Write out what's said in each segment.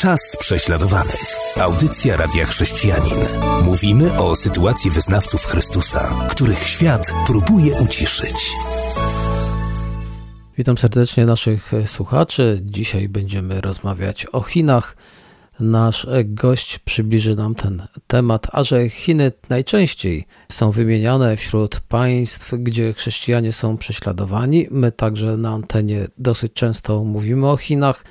Czas prześladowanych. Audycja Radia Chrześcijanin. Mówimy o sytuacji wyznawców Chrystusa, których świat próbuje uciszyć. Witam serdecznie naszych słuchaczy. Dzisiaj będziemy rozmawiać o Chinach. Nasz gość przybliży nam ten temat, a że Chiny najczęściej są wymieniane wśród państw, gdzie chrześcijanie są prześladowani. My także na antenie dosyć często mówimy o Chinach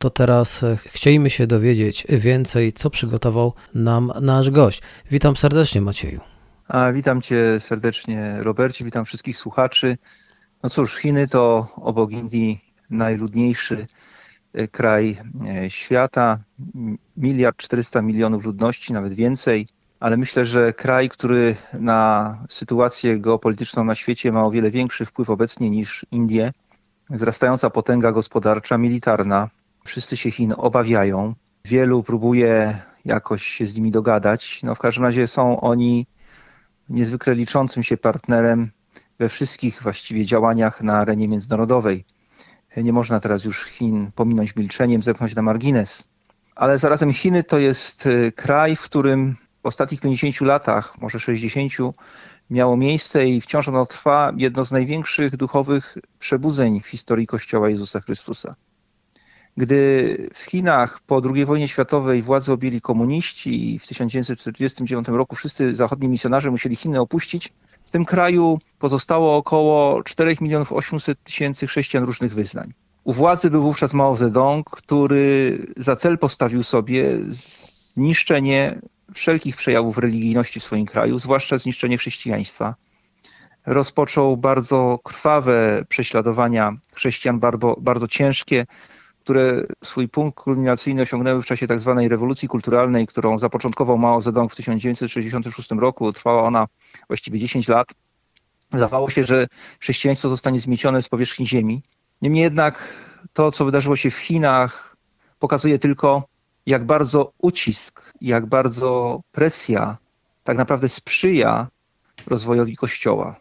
to teraz e, chcielibyśmy się dowiedzieć więcej, co przygotował nam nasz gość. Witam serdecznie, Macieju. A, witam cię serdecznie, Robercie, witam wszystkich słuchaczy. No cóż, Chiny to obok Indii najludniejszy e, kraj e, świata. Miliard 400 milionów ludności, nawet więcej. Ale myślę, że kraj, który na sytuację geopolityczną na świecie ma o wiele większy wpływ obecnie niż Indie. Wzrastająca potęga gospodarcza, militarna, Wszyscy się Chin obawiają. Wielu próbuje jakoś się z nimi dogadać. No w każdym razie są oni niezwykle liczącym się partnerem we wszystkich właściwie działaniach na arenie międzynarodowej. Nie można teraz już Chin pominąć milczeniem, zepchnąć na margines. Ale zarazem Chiny to jest y, kraj, w którym w ostatnich 50 latach, może 60, miało miejsce i wciąż ono trwa jedno z największych duchowych przebudzeń w historii Kościoła Jezusa Chrystusa. Gdy w Chinach po II wojnie światowej władzę objęli komuniści i w 1949 roku wszyscy zachodni misjonarze musieli Chiny opuścić, w tym kraju pozostało około 4 milionów 800 tysięcy chrześcijan różnych wyznań. U władzy był wówczas Mao Zedong, który za cel postawił sobie zniszczenie wszelkich przejawów religijności w swoim kraju, zwłaszcza zniszczenie chrześcijaństwa. Rozpoczął bardzo krwawe prześladowania chrześcijan, bardzo, bardzo ciężkie, które swój punkt kulminacyjny osiągnęły w czasie tzw. Tak rewolucji kulturalnej, którą zapoczątkował Mao Zedong w 1966 roku. Trwała ona właściwie 10 lat. Zdawało się, że chrześcijaństwo zostanie zmiecione z powierzchni ziemi. Niemniej jednak to, co wydarzyło się w Chinach, pokazuje tylko, jak bardzo ucisk, jak bardzo presja tak naprawdę sprzyja rozwojowi Kościoła.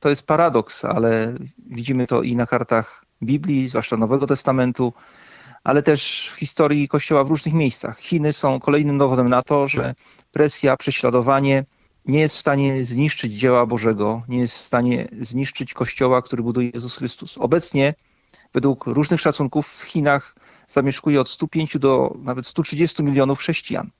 To jest paradoks, ale widzimy to i na kartach Biblii, zwłaszcza Nowego Testamentu, ale też w historii Kościoła w różnych miejscach. Chiny są kolejnym dowodem na to, że presja, prześladowanie nie jest w stanie zniszczyć dzieła Bożego, nie jest w stanie zniszczyć Kościoła, który buduje Jezus Chrystus. Obecnie, według różnych szacunków, w Chinach zamieszkuje od 105 do nawet 130 milionów chrześcijan.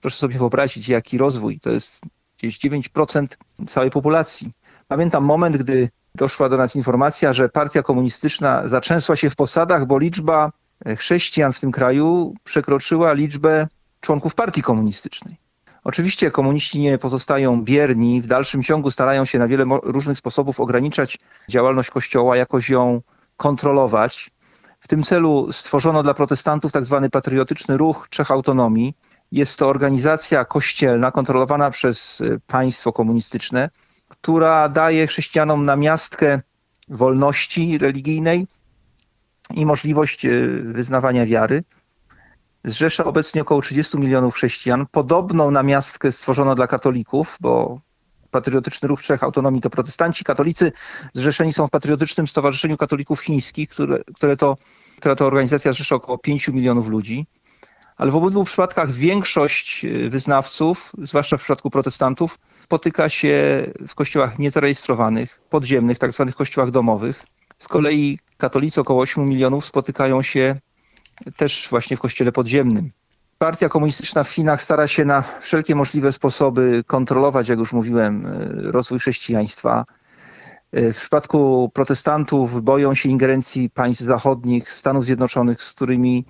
Proszę sobie wyobrazić, jaki rozwój. To jest gdzieś 9% całej populacji. Pamiętam moment, gdy doszła do nas informacja, że partia komunistyczna zaczęsła się w posadach, bo liczba chrześcijan w tym kraju przekroczyła liczbę członków partii komunistycznej. Oczywiście komuniści nie pozostają bierni, w dalszym ciągu starają się na wiele różnych sposobów ograniczać działalność Kościoła, jakoś ją kontrolować. W tym celu stworzono dla protestantów tzw. Tak patriotyczny ruch Trzech Autonomii. Jest to organizacja kościelna kontrolowana przez y, państwo komunistyczne, która daje chrześcijanom namiastkę wolności religijnej, i możliwość e, wyznawania wiary. Zrzesza obecnie około 30 milionów chrześcijan. Podobną namiastkę stworzono dla katolików, bo Patriotyczny Ruch Trzech Autonomii to protestanci. Katolicy zrzeszeni są w Patriotycznym Stowarzyszeniu Katolików Chińskich, które, które to, która to organizacja zrzesza około 5 milionów ludzi. Ale w obydwu przypadkach większość e, wyznawców, zwłaszcza w przypadku protestantów, spotyka się w kościołach niezarejestrowanych, podziemnych, tak zwanych kościołach domowych. Z kolei katolicy, około 8 milionów, spotykają się też właśnie w kościele podziemnym. Partia komunistyczna w Chinach stara się na wszelkie możliwe sposoby kontrolować, jak już mówiłem, e, rozwój chrześcijaństwa. E, w przypadku protestantów boją się ingerencji państw zachodnich, Stanów Zjednoczonych, z którymi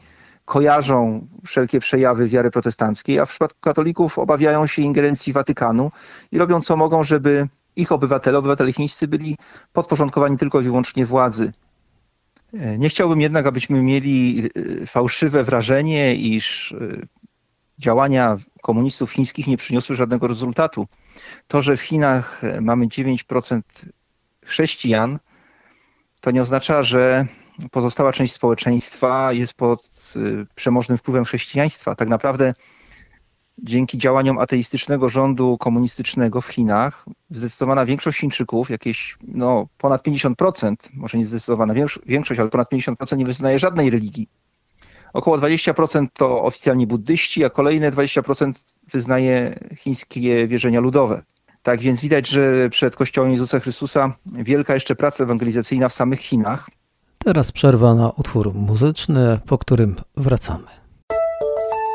kojarzą wszelkie przejawy wiary protestanckiej, a w przypadku katolików obawiają się ingerencji Watykanu i robią co mogą, żeby ich obywatele, obywatele chińscy byli podporządkowani tylko i wyłącznie władzy. E, nie chciałbym jednak, abyśmy mieli e, fałszywe wrażenie, iż e, działania komunistów chińskich nie przyniosły żadnego rezultatu. To, że w Chinach mamy 9% chrześcijan, to nie oznacza, że pozostała część społeczeństwa jest pod przemożnym wpływem chrześcijaństwa. Tak naprawdę dzięki działaniom ateistycznego rządu komunistycznego w Chinach zdecydowana większość Chińczyków, jakieś no, ponad 50%, może nie zdecydowana większość, ale ponad 50% nie wyznaje żadnej religii. Około 20% to oficjalnie buddyści, a kolejne 20% wyznaje chińskie wierzenia ludowe. Tak więc widać, że przed Kościołem Jezusa Chrystusa wielka jeszcze praca ewangelizacyjna w samych Chinach. Teraz przerwa na utwór muzyczny, po którym wracamy.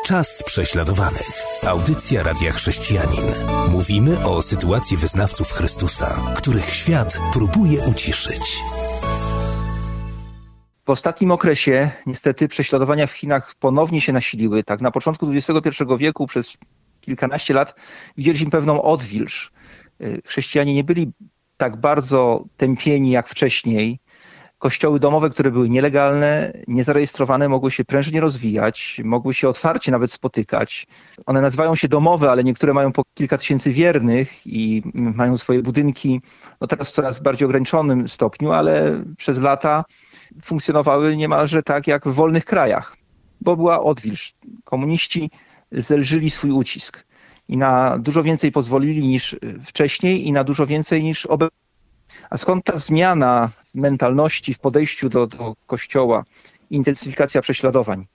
Czas prześladowanych. Audycja Radia Chrześcijanin. Mówimy o sytuacji wyznawców Chrystusa, których świat próbuje uciszyć. W ostatnim okresie niestety prześladowania w Chinach ponownie się nasiliły. Tak na początku XXI wieku przez kilkanaście lat widzieliśmy pewną odwilż. Y, chrześcijanie nie byli tak bardzo tępieni jak wcześniej. Kościoły domowe, które były nielegalne, niezarejestrowane, mogły się prężnie rozwijać, mogły się otwarcie nawet spotykać. One nazywają się domowe, ale niektóre mają po kilka tysięcy wiernych i mają swoje budynki, no teraz w coraz bardziej ograniczonym stopniu, ale przez lata funkcjonowały niemalże tak jak w wolnych krajach, bo była odwilż. Komuniści zelżyli swój ucisk i na dużo więcej pozwolili niż wcześniej i na dużo więcej niż obecnie. A skąd ta zmiana mentalności, w podejściu do, do Kościoła, intensyfikacja prześladowań?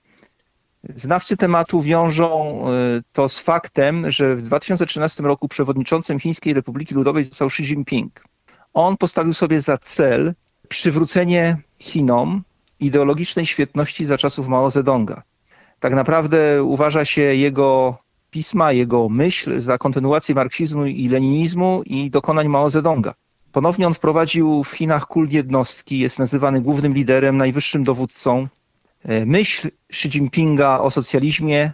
Znawcy tematu wiążą y, to z faktem, że w 2013 roku przewodniczącym Chińskiej Republiki Ludowej został Xi Jinping. On postawił sobie za cel przywrócenie Chinom ideologicznej świetności za czasów Mao Zedonga. Tak naprawdę uważa się jego pisma, jego myśl za kontynuację marksizmu i leninizmu i dokonań Mao Zedonga. Ponownie on wprowadził w Chinach kult jednostki, jest nazywany głównym liderem, najwyższym dowódcą. E, myśl Xi Jinpinga o socjalizmie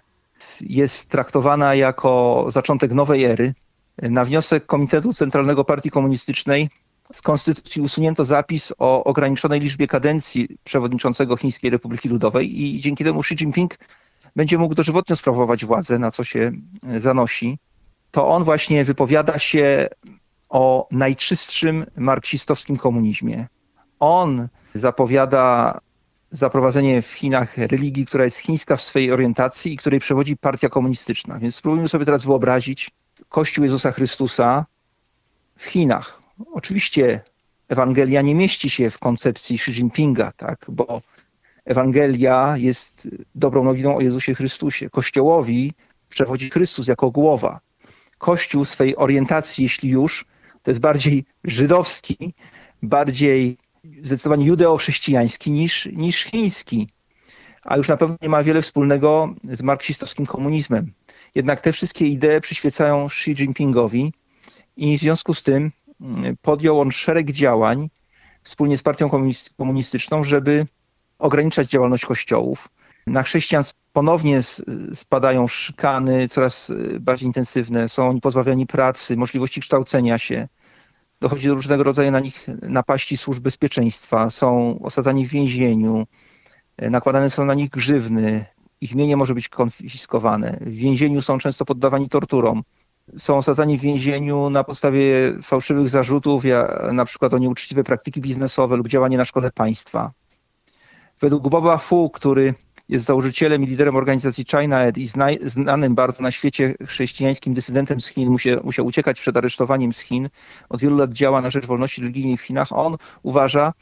jest traktowana jako zaczątek nowej ery. E, na wniosek Komitetu Centralnego Partii Komunistycznej z konstytucji usunięto zapis o ograniczonej liczbie kadencji przewodniczącego Chińskiej Republiki Ludowej i dzięki temu Xi Jinping będzie mógł dożywotnio sprawować władzę, na co się e, zanosi. To on właśnie wypowiada się o najczystszym marksistowskim komunizmie. On zapowiada zaprowadzenie w Chinach religii, która jest chińska w swojej orientacji i której przewodzi partia komunistyczna. Więc spróbujmy sobie teraz wyobrazić Kościół Jezusa Chrystusa w Chinach. Oczywiście Ewangelia nie mieści się w koncepcji Xi Jinpinga, tak? bo Ewangelia jest dobrą nowiną o Jezusie Chrystusie. Kościołowi przewodzi Chrystus jako głowa. Kościół swej orientacji, jeśli już, to jest bardziej żydowski, bardziej zdecydowanie judeo-chrześcijański niż, niż chiński. A już na pewno nie ma wiele wspólnego z marksistowskim komunizmem. Jednak te wszystkie idee przyświecają Xi Jinpingowi i w związku z tym mm, podjął on szereg działań wspólnie z partią komunistyczną, żeby ograniczać działalność kościołów. Na chrześcijan ponownie spadają szykany coraz y, bardziej intensywne, są oni pozbawiani pracy, możliwości kształcenia się. Dochodzi do różnego rodzaju na nich napaści służb bezpieczeństwa, są osadzani w więzieniu, y, nakładane są na nich grzywny, ich mienie może być konfiskowane. W więzieniu są często poddawani torturom. Są osadzani w więzieniu na podstawie fałszywych zarzutów, na przykład o nieuczciwe praktyki biznesowe lub działanie na szkodę państwa. Według Boba Fu, który jest założycielem i liderem organizacji China i znanym bardzo na świecie chrześcijańskim dysydentem z Chin, musiał uciekać przed aresztowaniem z Chin. Od wielu lat działa na rzecz wolności religijnej w Chinach. On uważa,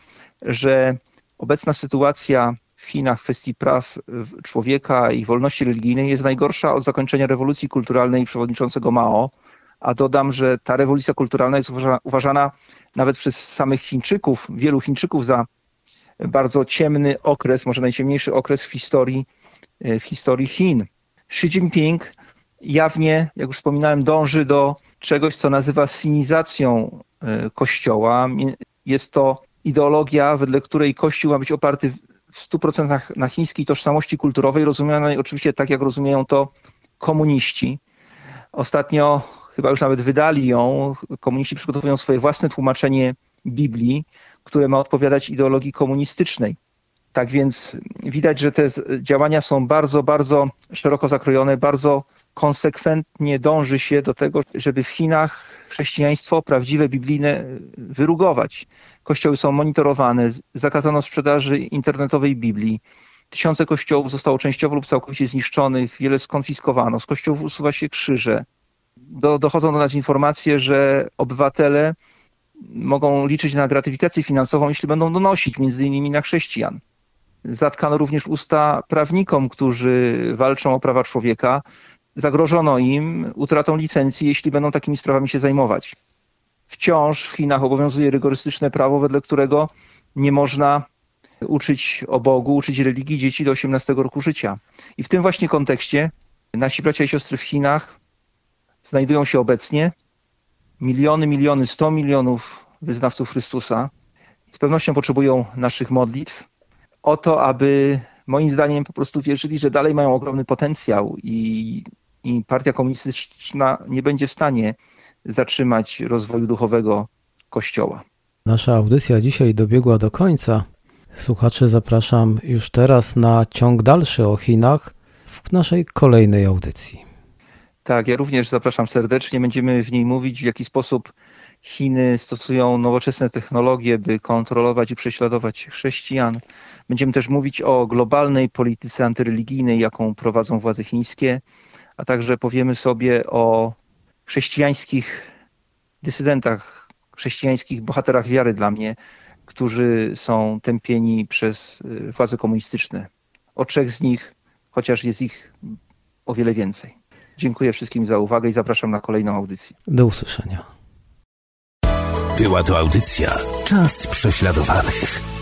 że obecna sytuacja w Chinach w kwestii praw człowieka i wolności religijnej jest najgorsza od zakończenia rewolucji kulturalnej przewodniczącego Mao. A dodam, że ta rewolucja kulturalna jest uważana nawet przez samych Chińczyków, wielu Chińczyków za bardzo ciemny okres, może najciemniejszy okres w historii, e, w historii Chin. Xi Jinping jawnie, jak już wspominałem, dąży do czegoś, co nazywa sinizacją e, Kościoła. Jest to ideologia, wedle której Kościół ma być oparty w 100% na chińskiej tożsamości kulturowej, rozumianej oczywiście tak, jak rozumieją to komuniści. Ostatnio chyba już nawet wydali ją. Komuniści przygotowują swoje własne tłumaczenie Biblii, które ma odpowiadać ideologii komunistycznej. Tak więc widać, że te działania są bardzo, bardzo szeroko zakrojone, bardzo konsekwentnie dąży się do tego, żeby w Chinach chrześcijaństwo prawdziwe, biblijne wyrugować. Kościoły są monitorowane, zakazano sprzedaży internetowej Biblii. Tysiące kościołów zostało częściowo lub całkowicie zniszczonych, wiele skonfiskowano, z kościołów usuwa się krzyże. Do, dochodzą do nas informacje, że obywatele mogą liczyć na gratyfikację finansową, jeśli będą donosić między innymi na chrześcijan. Zatkano również usta prawnikom, którzy walczą o prawa człowieka. Zagrożono im utratą licencji, jeśli będą takimi sprawami się zajmować. Wciąż w Chinach obowiązuje rygorystyczne prawo, wedle którego nie można uczyć o Bogu, uczyć religii dzieci do 18 roku życia. I w tym właśnie kontekście nasi bracia i siostry w Chinach znajdują się obecnie. Miliony, miliony, sto milionów wyznawców Chrystusa z pewnością potrzebują naszych modlitw o to, aby moim zdaniem po prostu wierzyli, że dalej mają ogromny potencjał i, i partia komunistyczna nie będzie w stanie zatrzymać rozwoju duchowego Kościoła. Nasza audycja dzisiaj dobiegła do końca. Słuchacze zapraszam już teraz na ciąg dalszy o Chinach w naszej kolejnej audycji. Tak, ja również zapraszam serdecznie. Będziemy w niej mówić, w jaki sposób Chiny stosują nowoczesne technologie, by kontrolować i prześladować chrześcijan. Będziemy też mówić o globalnej polityce antyreligijnej, jaką prowadzą władze chińskie, a także powiemy sobie o chrześcijańskich dysydentach, chrześcijańskich bohaterach wiary dla mnie, którzy są tępieni przez y, władze komunistyczne. O trzech z nich, chociaż jest ich o wiele więcej. Dziękuję wszystkim za uwagę i zapraszam na kolejną audycję. Do usłyszenia. Była to audycja Czas prześladowanych.